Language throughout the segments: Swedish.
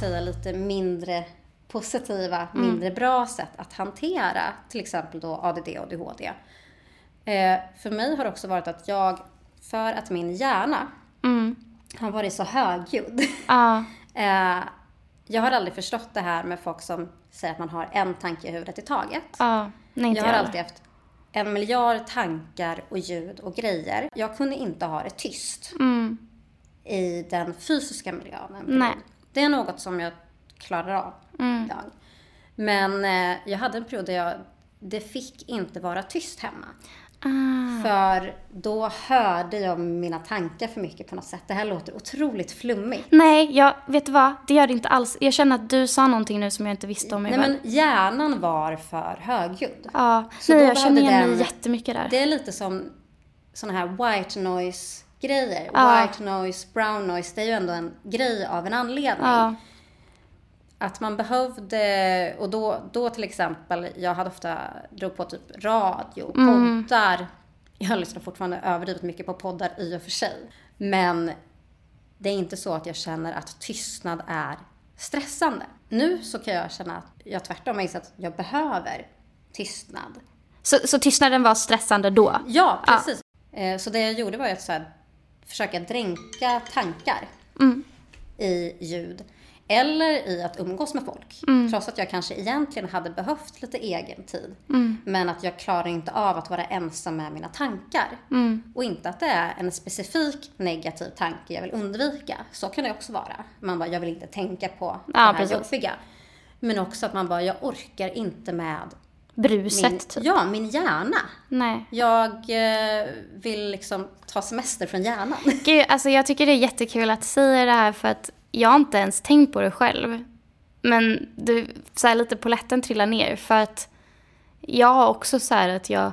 säga lite mindre positiva, mindre bra sätt att hantera till exempel då ADD och ADHD. Eh, för mig har det också varit att jag, för att min hjärna Mm. har varit så högljudd. Ja. eh, jag har aldrig förstått det här med folk som säger att man har en tanke i huvudet i taget. Ja. Nej, Jag har alltid haft en miljard tankar och ljud och grejer. Jag kunde inte ha det tyst Mm. i den fysiska miljön. Nej. Det är något som jag klarar av Mm. idag. Men eh, jag hade en period där jag, det fick inte vara tyst hemma. Ah. För då hörde jag mina tankar för mycket på något sätt. Det här låter otroligt flummigt. Nej, jag, vet du vad? Det gör det inte alls. Jag känner att du sa någonting nu som jag inte visste om Nej men hjärnan var för högljudd. Ja, nej, då jag känner igen mig jättemycket där. Det är lite som såna här white noise grejer. Ja. White noise, brown noise, det är ju ändå en grej av en anledning. Ja. Att man behövde, och då, då till exempel, jag hade ofta, drog på typ radio, Mm. poddar. Jag lyssnar fortfarande överdrivet mycket på poddar i och för sig. Men det är inte så att jag känner att tystnad är stressande. Nu så kan jag känna att jag tvärtom har insett att jag behöver tystnad. Så, så tystnaden var stressande då? Ja, precis. Eh, Så det jag gjorde var att så här, försöka dränka tankar Mm. i ljud. Eller i att umgås med folk. Mm. Trots att jag kanske egentligen hade behövt lite egen tid. Mm. Men att jag klarar inte av att vara ensam med mina tankar. Mm. Och inte att det är en specifik negativ tanke jag vill undvika. Så kan det också vara. Man bara, jag vill inte tänka på det här precis. jobbiga. Men också att man bara, jag orkar inte med Bruset, min, typ. ja, min hjärna. Nej. Jag eh, vill liksom ta semester från hjärnan. Gud, alltså jag tycker det är jättekul att säga det här för att jag har inte ens tänkt på det själv. Men det, så här, lite poletten trillar ner för att jag har också så här att jag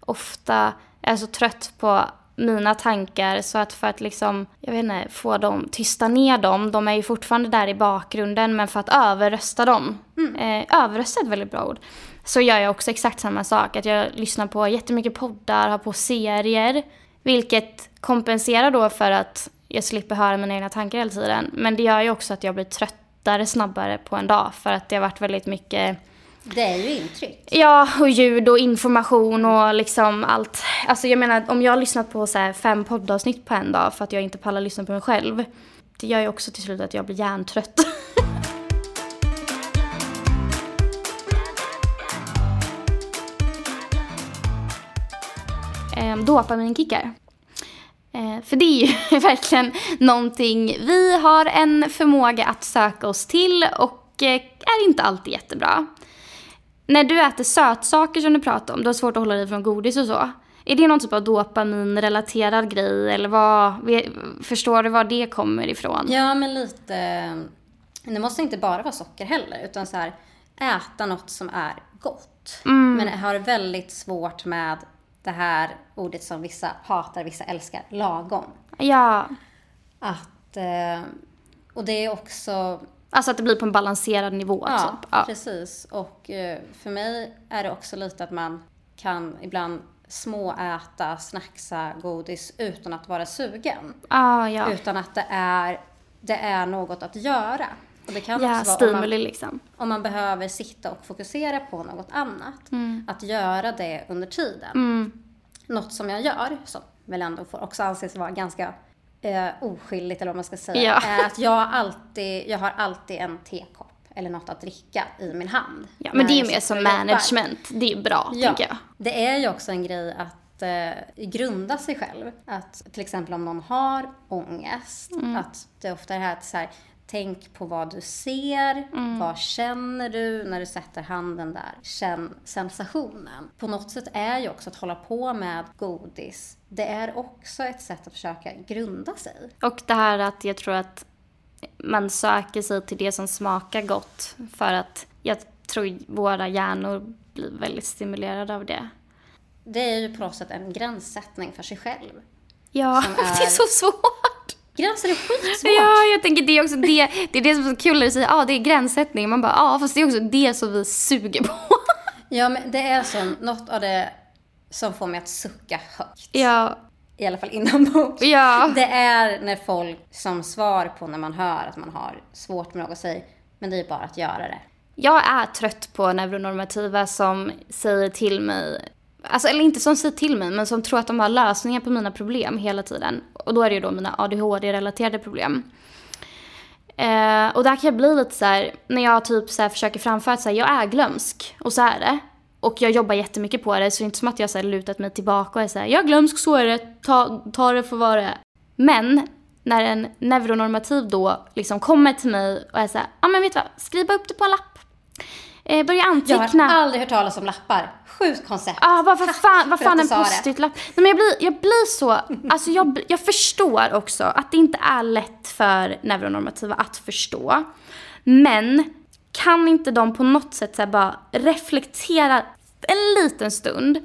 ofta är så trött på mina tankar så att för att liksom, jag vet inte, få dem, tysta ner dem, de är ju fortfarande där i bakgrunden men för att överrösta dem, eh, överrösta är ett väldigt bra ord, så gör jag också exakt samma sak. Att jag lyssnar på jättemycket poddar, har på serier, vilket kompenserar då för att jag slipper höra mina egna tankar hela tiden. Men det gör ju också att jag blir tröttare snabbare på en dag för att det har varit väldigt mycket Det är ju intryck. Ja, och ljud och information och liksom allt. Alltså jag menar, om jag har lyssnat på så fem poddavsnitt på en dag för att jag inte pallar lyssna på mig själv. Det gör ju också till slut att jag blir hjärntrött. Ehm, Dopaminkickar. Eh, för det är ju verkligen någonting vi har en förmåga att söka oss till och eh, är inte alltid jättebra. När du äter sötsaker som du pratar om, du har svårt att hålla dig från godis och så. Är det någon typ av dopaminrelaterad grej eller vad, förstår du var det kommer ifrån? Ja, men lite... Det måste inte bara vara socker heller, utan så här, äta något som är gott. Men jag har väldigt svårt med det här ordet som vissa hatar, vissa älskar, lagom. Ja, Att... Eh, och det är också... alltså att det blir på en balanserad nivå Ja, typ. Ja. precis. Och eh, för mig är det också lite att man kan ibland småäta, snacksa godis utan att vara sugen. Ah, ja, Utan att det är, det är något att göra. Och det kan ja också vara om man, liksom. om man behöver sitta och fokusera på något annat. Att göra det under tiden. Mm. Något som jag gör, som väl ändå får också anses vara ganska eh, oskyldigt eller vad man ska säga, Ja. är att jag alltid, jag har alltid en tekopp eller något att dricka i min hand. Ja, men det är ju mer som och jobbar. management. Det är bra, Ja, tänker jag. det är ju också en grej att eh, grunda sig själv. Att till exempel om någon har ångest, Mm. att det ofta är det här att så här, tänk på vad du ser, Mm. vad känner du när du sätter handen där, känn sensationen. På något sätt är ju också att hålla på med godis, det är också ett sätt att försöka grunda sig. Och det här att jag tror att man söker sig till det som smakar gott för att jag tror våra hjärnor blir väldigt stimulerade av det. Det är ju på något sätt en gränssättning för sig själv. Ja, Som det är- är så svårt. Gränser är skitsvårt! Ja, jag tänker det är också det, det är det som är så kul när du säger ah, det är gränssättning. Man bara ja, fast det är också det som vi suger på. Ja, men det är som något av det som får mig att sucka högt. ja, i alla fall inombords. Ja. Det är när folk som svar på när man hör att man har svårt med något säger, men det är bara att göra det. Jag är trött på neuronormativa som säger till mig, alltså eller inte som säger till mig, men som tror att de har lösningar på mina problem hela tiden. Och då är det ju då mina ADHD-relaterade problem. Eh, och där kan jag bli lite så här, när jag typ så här försöker framföra att så här, jag är glömsk, och så är det. Och jag jobbar jättemycket på det, så det är inte som att jag så här lutat mig tillbaka och är så här, jag är glömsk, så är det, ta, ta det för vad det är. Men när en neuronormativ då liksom kommer till mig och är så här, ja ah, men vet du vad, skriv bara upp det på en lapp. Eh, börja Jag anteckna. har aldrig hört talas om lappar. Sjukt koncept. Ah, vad, vad fan, vad fan en post-it-lapp. Nej men jag blir, jag blir så, alltså jag, jag förstår också att det inte är lätt för neuronormativa att förstå. Men kan inte de på något sätt så bara reflektera en liten stund.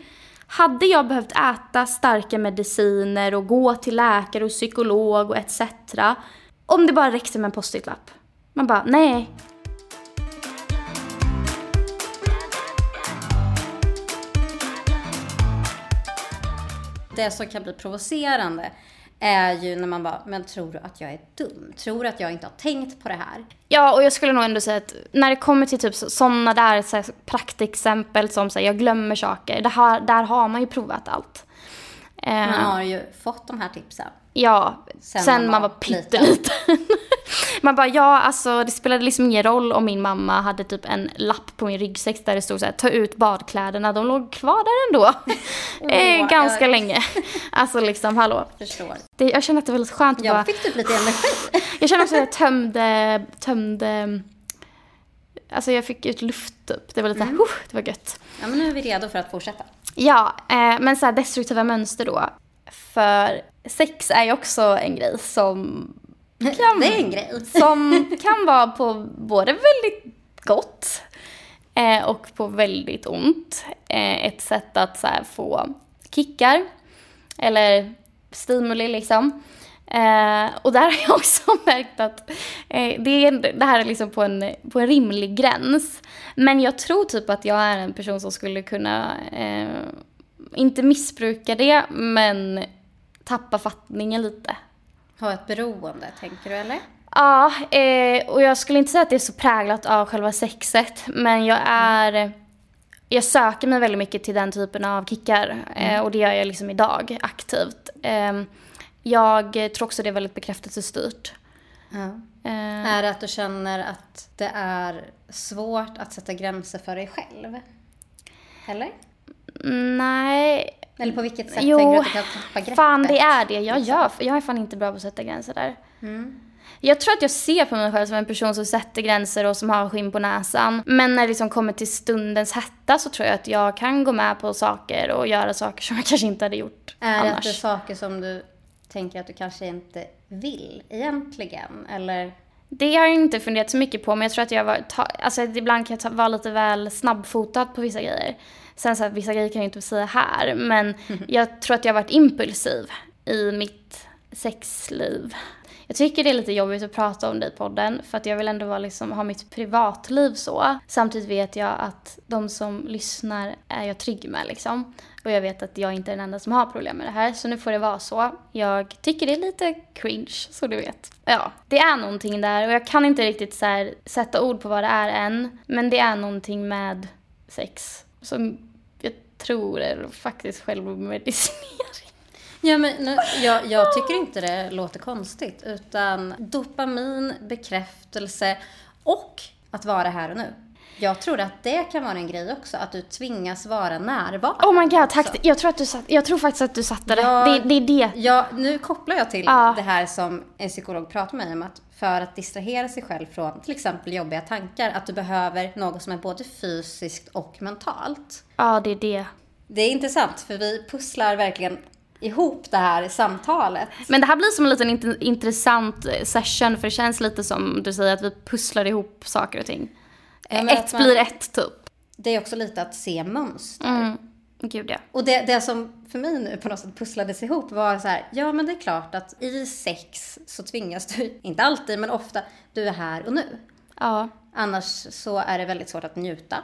Hade jag behövt äta starka mediciner och gå till läkare och psykolog och etc. Om det bara räckte med en post-it-lapp. Man bara, nej, Det som kan bli provocerande är ju när man bara, men tror du att jag är dum? Tror du att jag inte har tänkt på det här? Ja, och jag skulle nog ändå säga att när det kommer till typ sådana där så här, praktexempel som säger jag glömmer saker, det här, där har man ju provat allt. Eh, Man har ju fått de här tipsen. ja, Sen sen, man man var var pytteliten. man bara, ja alltså det spelade liksom ingen roll om min mamma hade typ en lapp på min ryggsäck där det stod så här, ta ut badkläderna, de låg kvar där ändå. Åh, ganska jag- länge. Alltså liksom, hallå. Förstår. Det, jag känner att det var lite skönt att bara, Jag fick typ lite energi. jag känner också att jag tömde, tömde, alltså jag fick ut luft typ. Det var lite Mm. såhär, det var gött. Ja, men nu är vi redo för att fortsätta. Ja, eh, men så här destruktiva mönster då. För sex är ju också en grej som kan, Det är en grej. som kan vara på både väldigt gott eh, och på väldigt ont. Eh, ett sätt att så här, få kickar eller stimuli liksom. Eh, och där har jag också märkt att eh, det, är, det här är liksom på en, på en rimlig gräns. Men jag tror typ att jag är en person som skulle kunna, eh, inte missbruka det, men tappa fattningen lite. Ha ett beroende, tänker du eller? Ja, eh, och jag skulle inte säga att det är så präglat av själva sexet, men jag är... Jag söker mig väldigt mycket till den typen av kickar eh, och det gör jag liksom idag aktivt. Eh, jag tror också det är väldigt bekräftelsestyrt. Ja. Eh, Är det att du känner att det är svårt att sätta gränser för dig själv? Eller? Nej, Eller på vilket sätt Jo, tänker du att du kan tappa greppet? fan det är det jag gör. Jag är fan inte bra på att sätta gränser där. Mm. Jag tror att jag ser på mig själv som en person som sätter gränser och som har skinn på näsan. Men när det liksom kommer till stundens hetta så tror jag att jag kan gå med på saker och göra saker som jag kanske inte hade gjort Är det att annars. det är saker som du tänker att du kanske inte vill egentligen? Eller? Det har jag inte funderat så mycket på, men jag tror att jag var, ta, alltså ibland kan jag vara lite väl snabbfotad på vissa grejer. Sen så här, vissa grejer kan jag inte säga här, men jag tror att jag har varit impulsiv i mitt sexliv. Jag tycker det är lite jobbigt att prata om det i podden, för att jag vill ändå vara liksom, ha mitt privatliv så. Samtidigt vet jag att de som lyssnar är jag trygg med liksom. Och jag vet att jag inte är den enda som har problem med det här, så nu får det vara så. Jag tycker det är lite cringe, så du vet. Ja, det är någonting där och jag kan inte riktigt så här, sätta ord på vad det är än. Men det är någonting med sex som jag tror är faktiskt självmedicinering. Ja, men nu, jag, jag tycker inte det låter konstigt. Utan dopamin, bekräftelse och att vara här och nu. Jag tror att det kan vara en grej också, att du tvingas vara närvarande. Oh my god, tack. Jag tror, att du satt, jag tror faktiskt att du satte det. Ja. Det, det är det. Ja, nu kopplar jag till Ja. det här som en psykolog pratar med mig om att för att distrahera sig själv från till exempel jobbiga tankar, att du behöver något som är både fysiskt och mentalt. Ja, det är det. Det är intressant för vi pusslar verkligen ihop det här samtalet. Men det här blir som en liten int- intressant eh, session för det känns lite som du säger att vi pusslar ihop saker och ting. Ja, ett man- blir ett typ. Det är också lite att se mönster. Mm. Gud ja. Och det, det som för mig nu på något sätt pusslades ihop var så här, ja men det är klart att i sex så tvingas du, inte alltid men ofta, du är här och nu. Ja. Annars så är det väldigt svårt att njuta.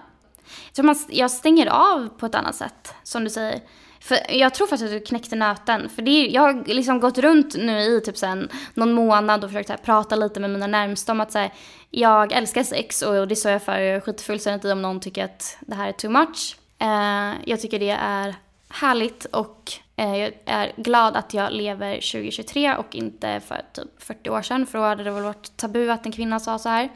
jag tror man, jag stänger av på ett annat sätt, som du säger. För jag tror faktiskt att du knäckte nöten. För det är, jag har liksom gått runt nu i typ sen någon månad och försökt här, prata lite med mina närmsta om att så här, jag älskar sex och det sa jag för. Jag är skitfullständigt i om någon tycker att det här är too much. Eh, jag tycker det är härligt och Eh, jag är glad att jag lever 2023 och inte för typ 40 år sedan för då hade det väl varit tabu att en kvinna sa så här.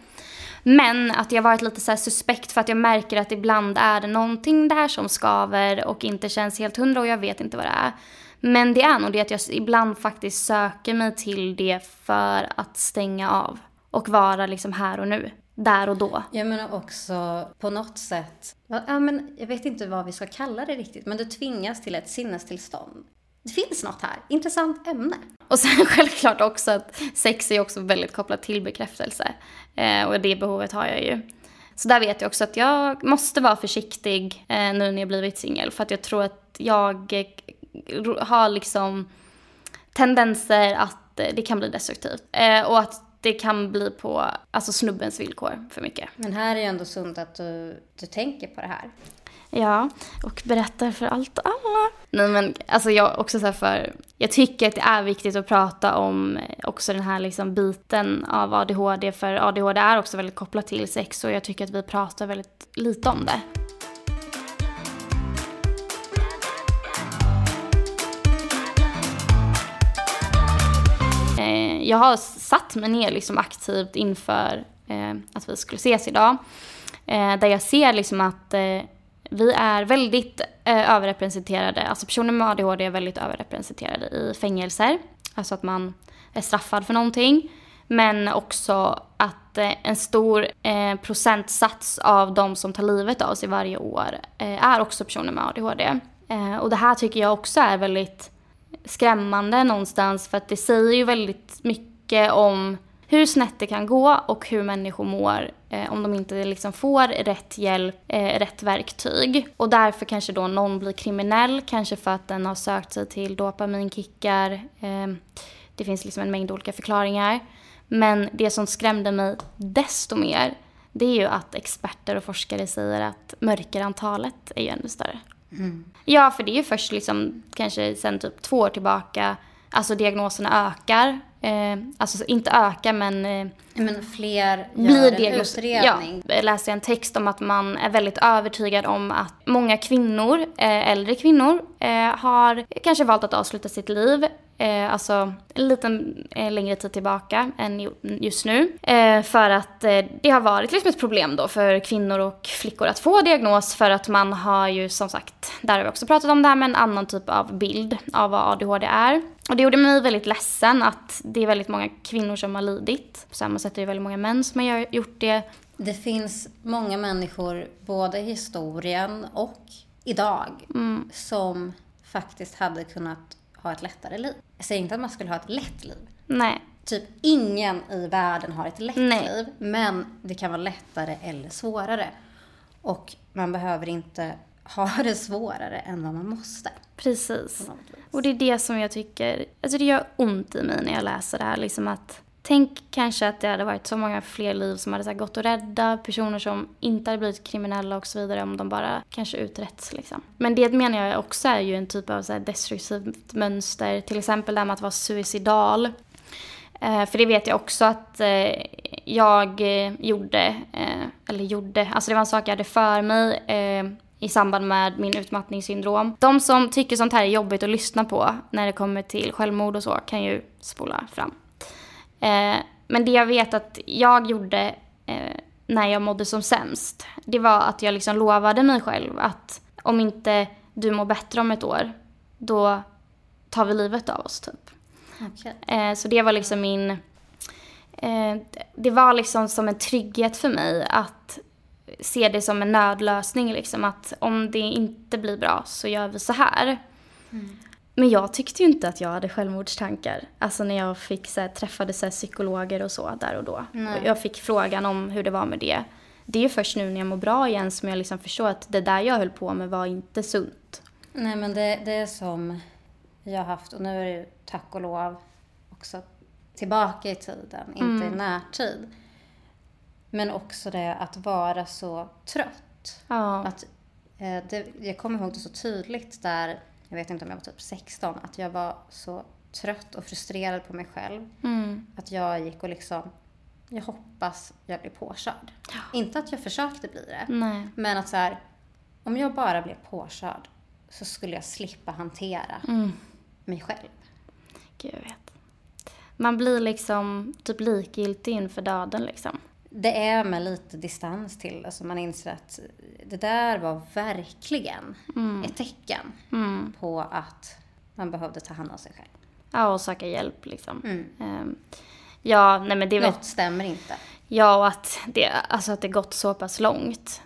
Men att jag varit lite så suspekt för att jag märker att ibland är det någonting där som skaver och inte känns helt hundra och jag vet inte vad det är. Men det är nog det att jag ibland faktiskt söker mig till det för att stänga av och vara liksom här och nu. Där och då. Jag menar också på något sätt, ja, men jag vet inte vad vi ska kalla det riktigt, men du tvingas till ett sinnestillstånd. Det finns något här, intressant ämne. Och sen självklart också att sex är också väldigt kopplat till bekräftelse. Eh, och det behovet har jag ju. Så där vet jag också att jag måste vara försiktig eh, nu när jag blivit singel. För att jag tror att jag eh, har liksom tendenser att eh, det kan bli destruktivt. Eh, och att det kan bli på alltså snubbens villkor för mycket. Men här är ju ändå sunt att du, du tänker på det här. Ja, och berättar för allt och alla. Nej men alltså jag också så för, jag tycker att det är viktigt att prata om också den här liksom biten av ADHD för ADHD är också väldigt kopplat till sex och jag tycker att vi pratar väldigt lite om det. Eh, jag har satt mig ner liksom aktivt inför eh, att vi skulle ses idag. Eh, där jag ser liksom att eh, vi är väldigt eh, överrepresenterade, alltså personer med ADHD är väldigt överrepresenterade i fängelser. Alltså att man är straffad för någonting. Men också att eh, en stor eh, procentsats av de som tar livet av sig varje år eh, är också personer med ADHD. Eh, och det här tycker jag också är väldigt skrämmande någonstans för att det säger ju väldigt mycket om hur snett det kan gå och hur människor mår eh, om de inte liksom får rätt hjälp, eh, rätt verktyg. Och därför kanske då någon blir kriminell, kanske för att den har sökt sig till dopaminkickar. Eh, det finns liksom en mängd olika förklaringar. Men det som skrämde mig desto mer, det är ju att experter och forskare säger att mörkerantalet är ju ännu större. Mm. Ja, för det är ju först liksom kanske sen typ två år tillbaka, alltså diagnoserna ökar Eh, alltså inte öka men... Eh, men fler gör en utredning. Ja, jag läste en text om att man är väldigt övertygad om att många kvinnor, eh, äldre kvinnor, eh, har kanske valt att avsluta sitt liv Eh, alltså en liten eh, längre tid tillbaka än just nu. Eh, för att eh, det har varit liksom ett problem då för kvinnor och flickor att få diagnos för att man har ju som sagt, där har vi också pratat om det här, med en annan typ av bild av vad ADHD är. Och det gjorde mig väldigt ledsen att det är väldigt många kvinnor som har lidit. På samma sätt är det väldigt många män som har gjort det. Det finns många människor, både i historien och idag, mm. som faktiskt hade kunnat ha ett lättare liv. Jag säger inte att man skulle ha ett lätt liv. Nej. Typ ingen i världen har ett lätt Nej. liv. Men det kan vara lättare eller svårare. Och man behöver inte ha det svårare än vad man måste. Precis. Och det är det som jag tycker, alltså det gör ont i mig när jag läser det här. Liksom att Tänk kanske att det hade varit så många fler liv som hade så gått att rädda, personer som inte hade blivit kriminella och så vidare om de bara kanske uträtts liksom. Men det menar jag också är ju en typ av så destruktivt mönster, till exempel det här med att vara suicidal. Eh, för det vet jag också att eh, jag eh, gjorde, eh, eller gjorde, alltså det var en sak jag hade för mig eh, i samband med min utmattningssyndrom. De som tycker sånt här är jobbigt att lyssna på när det kommer till självmord och så kan ju spola fram. Eh, men det jag vet att jag gjorde eh, när jag mådde som sämst, det var att jag liksom lovade mig själv att om inte du mår bättre om ett år, då tar vi livet av oss typ. Okay. Eh, så det var liksom min... Eh, det var liksom som en trygghet för mig att se det som en nödlösning liksom att om det inte blir bra så gör vi så här. Mm. Men jag tyckte ju inte att jag hade självmordstankar. Alltså när jag fick, så här, träffade så här, psykologer och så där och då. Och jag fick frågan om hur det var med det. Det är ju först nu när jag mår bra igen som jag liksom förstår att det där jag höll på med var inte sunt. Nej men det, det är som jag har haft, och nu är det ju tack och lov också tillbaka i tiden, inte mm. i närtid. Men också det att vara så trött. Ja. Att, eh, det, jag kommer ihåg det så tydligt där, jag vet inte om jag var typ 16, att jag var så trött och frustrerad på mig själv. Mm. Att jag gick och liksom, jag hoppas jag blir påkörd. Inte att jag försökte bli det, Nej. men att så här, om jag bara blev påkörd så skulle jag slippa hantera Mm. mig själv. Gud, jag vet. Man blir liksom typ likgiltig inför döden liksom. Det är med lite distans till som man inser att det där var verkligen ett tecken Mm. på att man behövde ta hand om sig själv. Ja, och söka hjälp liksom. Mm. Ehm, ja, nej men det. Något stämmer inte. Ja, och att det, alltså att det gått så pass långt.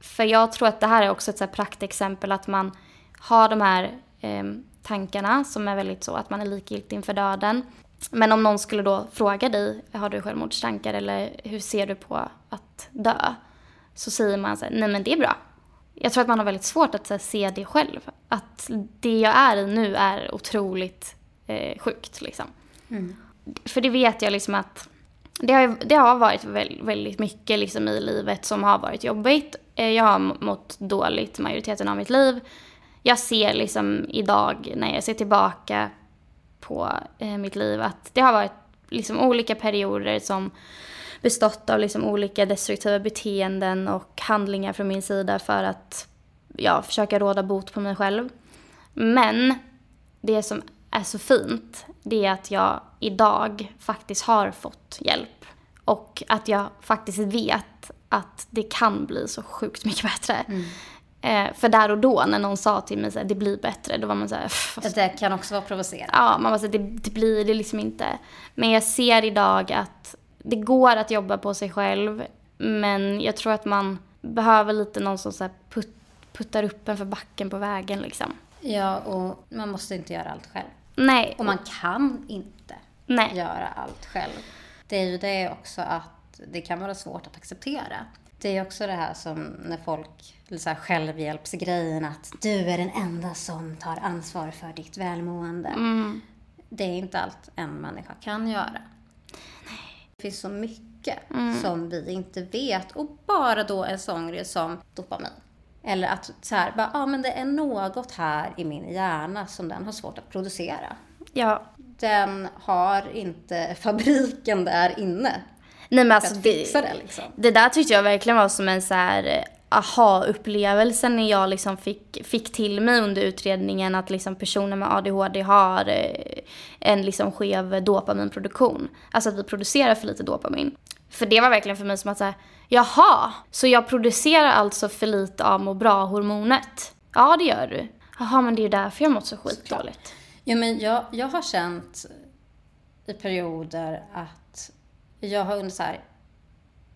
För jag tror att det här är också ett så här praktexempel att man har de här ehm, tankarna som är väldigt så att man är likgiltig inför döden. Men om någon skulle då fråga dig, har du självmordstankar eller hur ser du på att dö? Så säger man så här, nej men det är bra. Jag tror att man har väldigt svårt att här, se det själv. Att det jag är i nu är otroligt eh, sjukt liksom. För det vet jag liksom att det har, det har varit väldigt, väldigt mycket liksom i livet som har varit jobbigt. Eh, Jag har mått dåligt majoriteten av mitt liv. Jag ser liksom idag när jag ser tillbaka på eh, mitt liv att det har varit liksom olika perioder som bestått av liksom olika destruktiva beteenden och handlingar från min sida för att ja, försöka råda bot på mig själv. Men det som är så fint, det är att jag idag faktiskt har fått hjälp. Och att jag faktiskt vet att det kan bli så sjukt mycket bättre. Mm. Eh, för där och då när någon sa till mig att det blir bättre, då var man såhär, fast Det kan också vara provocerande. Ja, man bara säger det, det blir det liksom inte. Men jag ser idag att det går att jobba på sig själv. Men jag tror att man behöver lite någon som så här put, puttar upp en för backen på vägen liksom. Ja, och man måste inte göra allt själv. Nej. Och man kan inte Nej. göra allt själv. Det är ju det också att det kan vara svårt att acceptera. Det är också det här som när folk, så här självhjälpsgrejen att du är den enda som tar ansvar för ditt välmående. Mm. Det är inte allt en människa kan göra. Det finns så mycket som vi inte vet och bara då en sån grej som dopamin. Eller att så här, bara, ja men det är något här i min hjärna som den har svårt att producera. Ja. Den har inte fabriken där inne Nej men alltså det, det liksom. det där tyckte jag verkligen var som en så här eh, aha-upplevelse när jag liksom fick, fick till mig under utredningen att liksom personer med ADHD har eh, en liksom skev dopaminproduktion. Alltså att vi producerar för lite dopamin. För det var verkligen för mig som att säga, jaha, så jag producerar alltså för lite av må bra-hormonet? Ja, det gör du. Jaha, men det är ju därför jag mått så skitdåligt. Ja, men jag, jag har känt i perioder att jag har undrat så här,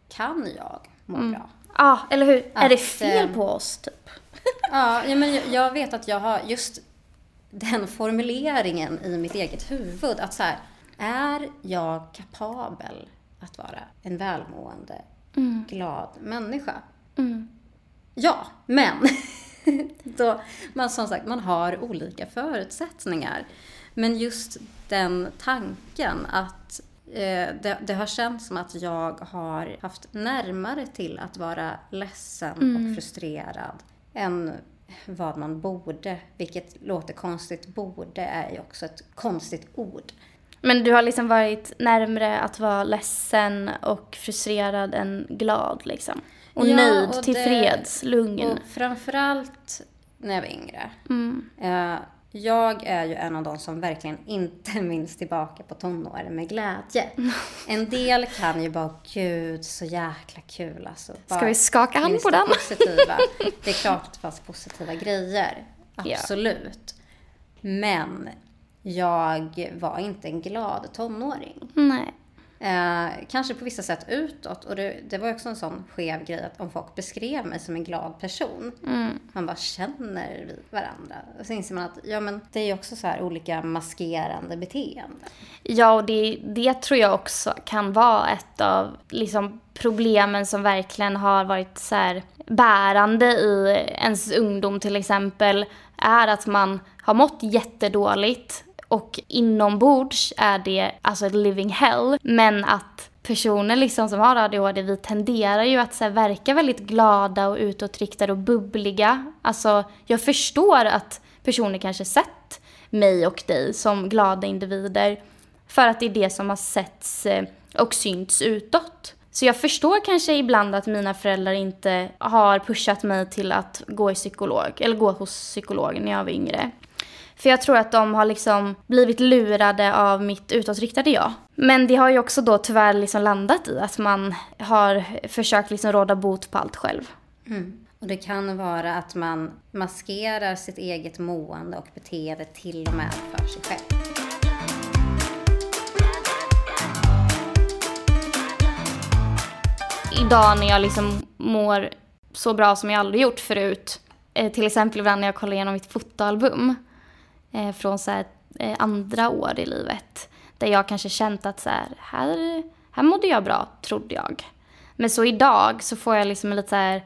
kan jag må bra? Ja, eller hur? är det Att, fel eh, på oss, typ? Ja, ja men jag, jag vet att jag har just den formuleringen i mitt eget huvud. Att så här, är jag kapabel att vara en välmående, glad människa? Mm. Ja, men då, man, som sagt, man har olika förutsättningar. Men just den tanken att det, det har känts som att jag har haft närmare till att vara ledsen och frustrerad än vad man borde. Vilket låter konstigt. Borde är ju också ett konstigt ord. Men du har liksom varit närmre att vara ledsen och frustrerad än glad liksom. Och Ja, nöjd, och det- tillfreds, lugn. Och framförallt när jag var yngre. Mm. Jag är ju en av de som verkligen inte minns tillbaka på tonåren med glädje. En del kan ju bara, gud så jäkla kul alltså. Bara Ska vi skaka hand på den? Positiva. Det är klart att det fanns positiva grejer. Absolut. Men jag var inte en glad tonåring. Nej. Eh, kanske på vissa sätt utåt. Och det, det var också en sån skev grej att om folk beskrev mig som en glad person. Mm. Man bara, känner vi varandra? Och så inser man att ja, men det är också så här olika maskerande beteenden. Ja, och det, det tror jag också kan vara ett av liksom, problemen som verkligen har varit så här, bärande i ens ungdom till exempel. Är att man har mått jättedåligt och inombords är det alltså ett living hell. Men att personer liksom som har ADHD, vi tenderar ju att så här, verka väldigt glada och utåtriktade och bubbliga. Alltså, jag förstår att personer kanske sett mig och dig som glada individer för att det är det som har setts eh, och synts utåt. Så jag förstår kanske ibland att mina föräldrar inte har pushat mig till att gå i psykolog, eller gå hos psykolog när jag var yngre. För jag tror att de har liksom blivit lurade av mitt utåtriktade jag. Men det har ju också då tyvärr liksom landat i att man har försökt liksom råda bot på allt själv. Mm. Och det kan vara att man maskerar sitt eget mående och beteende till och med för sig själv. Idag när jag liksom mår så bra som jag aldrig gjort förut, eh, till exempel ibland när jag kollar igenom mitt fotoalbum eh, från så här, eh, andra år i livet, där jag kanske känt att så här, här, här mådde jag bra, trodde jag. Men så idag så får jag liksom en lite så här,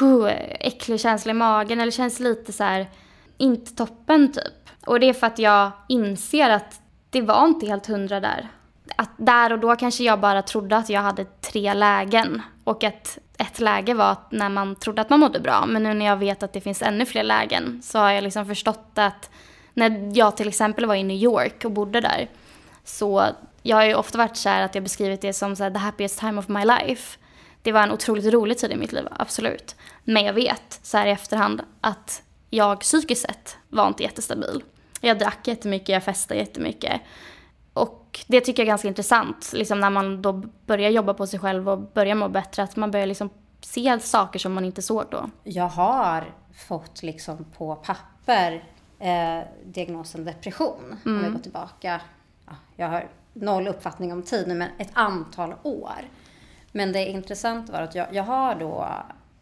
huh, äcklig känsla i magen eller känns lite så här, inte toppen typ. Och det är för att jag inser att det var inte helt hundra där. Att där och då kanske jag bara trodde att jag hade tre lägen och att ett läge var när man trodde att man mådde bra. Men nu när jag vet att det finns ännu fler lägen så har jag liksom förstått att när jag till exempel var i New York och bodde där så jag har ju ofta varit så att jag beskrivit det som så här, the happiest time of my life. Det var en otroligt rolig tid i mitt liv, absolut. Men jag vet så här i efterhand att jag psykiskt sett var inte jättestabil. Jag drack jättemycket, jag festade jättemycket. Och det tycker jag är ganska intressant, liksom när man då börjar jobba på sig själv och börjar må bättre, att man börjar liksom se saker som man inte såg då. Jag har fått liksom på papper eh, diagnosen depression. Mm. Om vi mm. går tillbaka, ja, jag har noll uppfattning om tid nu, men ett antal år. Men det intressanta var att jag, jag har då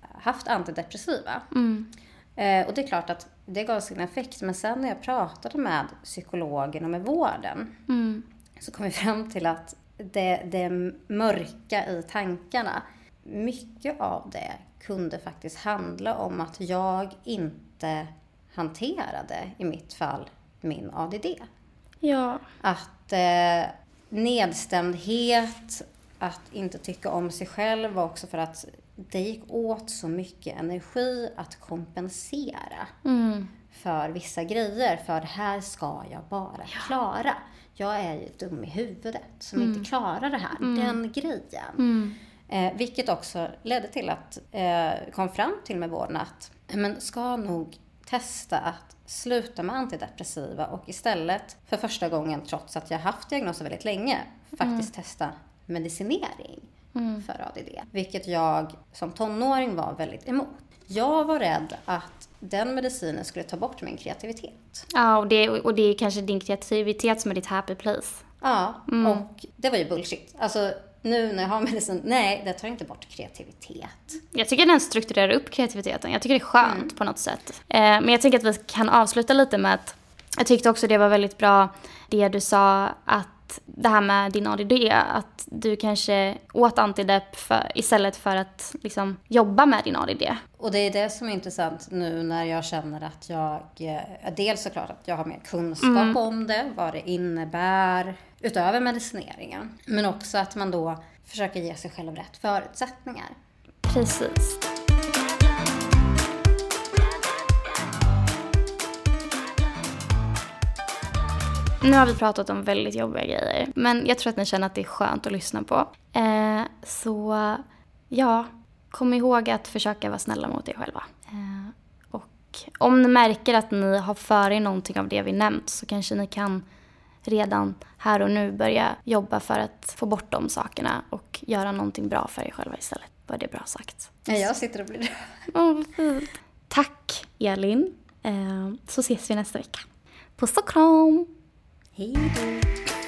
haft antidepressiva. Mm. Eh, och det är klart att det gav sin effekt. Men sen när jag pratade med psykologen och med vården mm. så kom vi fram till att det, det mörka i tankarna, mycket av det kunde faktiskt handla om att jag inte hanterade, i mitt fall, min ADD. Ja. Att eh, nedstämdhet, att inte tycka om sig själv var också för att det gick åt så mycket energi att kompensera mm. för vissa grejer. För här ska jag bara ja. klara. Jag är ju dum i huvudet som mm. inte klarar det här. Mm. Den grejen. Mm. Eh, vilket också ledde till att, eh, kom fram till med vården att, men ska nog testa att sluta med antidepressiva och istället för första gången, trots att jag haft diagnosen väldigt länge, faktiskt mm. testa medicinering mm. för ADD. Vilket jag som tonåring var väldigt emot. Jag var rädd att den medicinen skulle ta bort min kreativitet. Ja, och det, och det är kanske din kreativitet som är ditt happy place. Ja, mm. och det var ju bullshit. Alltså, nu när jag har medicin, nej, det tar inte bort kreativitet. Jag tycker den strukturerar upp kreativiteten. Jag tycker det är skönt mm. på något sätt. Eh, men jag tänker att vi kan avsluta lite med att jag tyckte också det var väldigt bra det du sa att det här med din ADD, att du kanske åt antidepp för, istället för att liksom, jobba med din ADD. Och det är det som är intressant nu när jag känner att jag, eh, dels såklart att jag har mer kunskap mm. om det, vad det innebär, utöver medicineringen. Men också att man då försöker ge sig själv rätt förutsättningar. Precis. Nu har vi pratat om väldigt jobbiga grejer, men jag tror att ni känner att det är skönt att lyssna på. Eh, så ja, kom ihåg att försöka vara snälla mot er själva. Eh, och om ni märker att ni har för er någonting av det vi nämnt så kanske ni kan redan här och nu börja jobba för att få bort de sakerna och göra någonting bra för er själva istället. Var det bra sagt? Ja, jag sitter och blir rörd. Oh, fint. Tack Elin. Eh, så ses vi nästa vecka. Puss och kram! Hej då!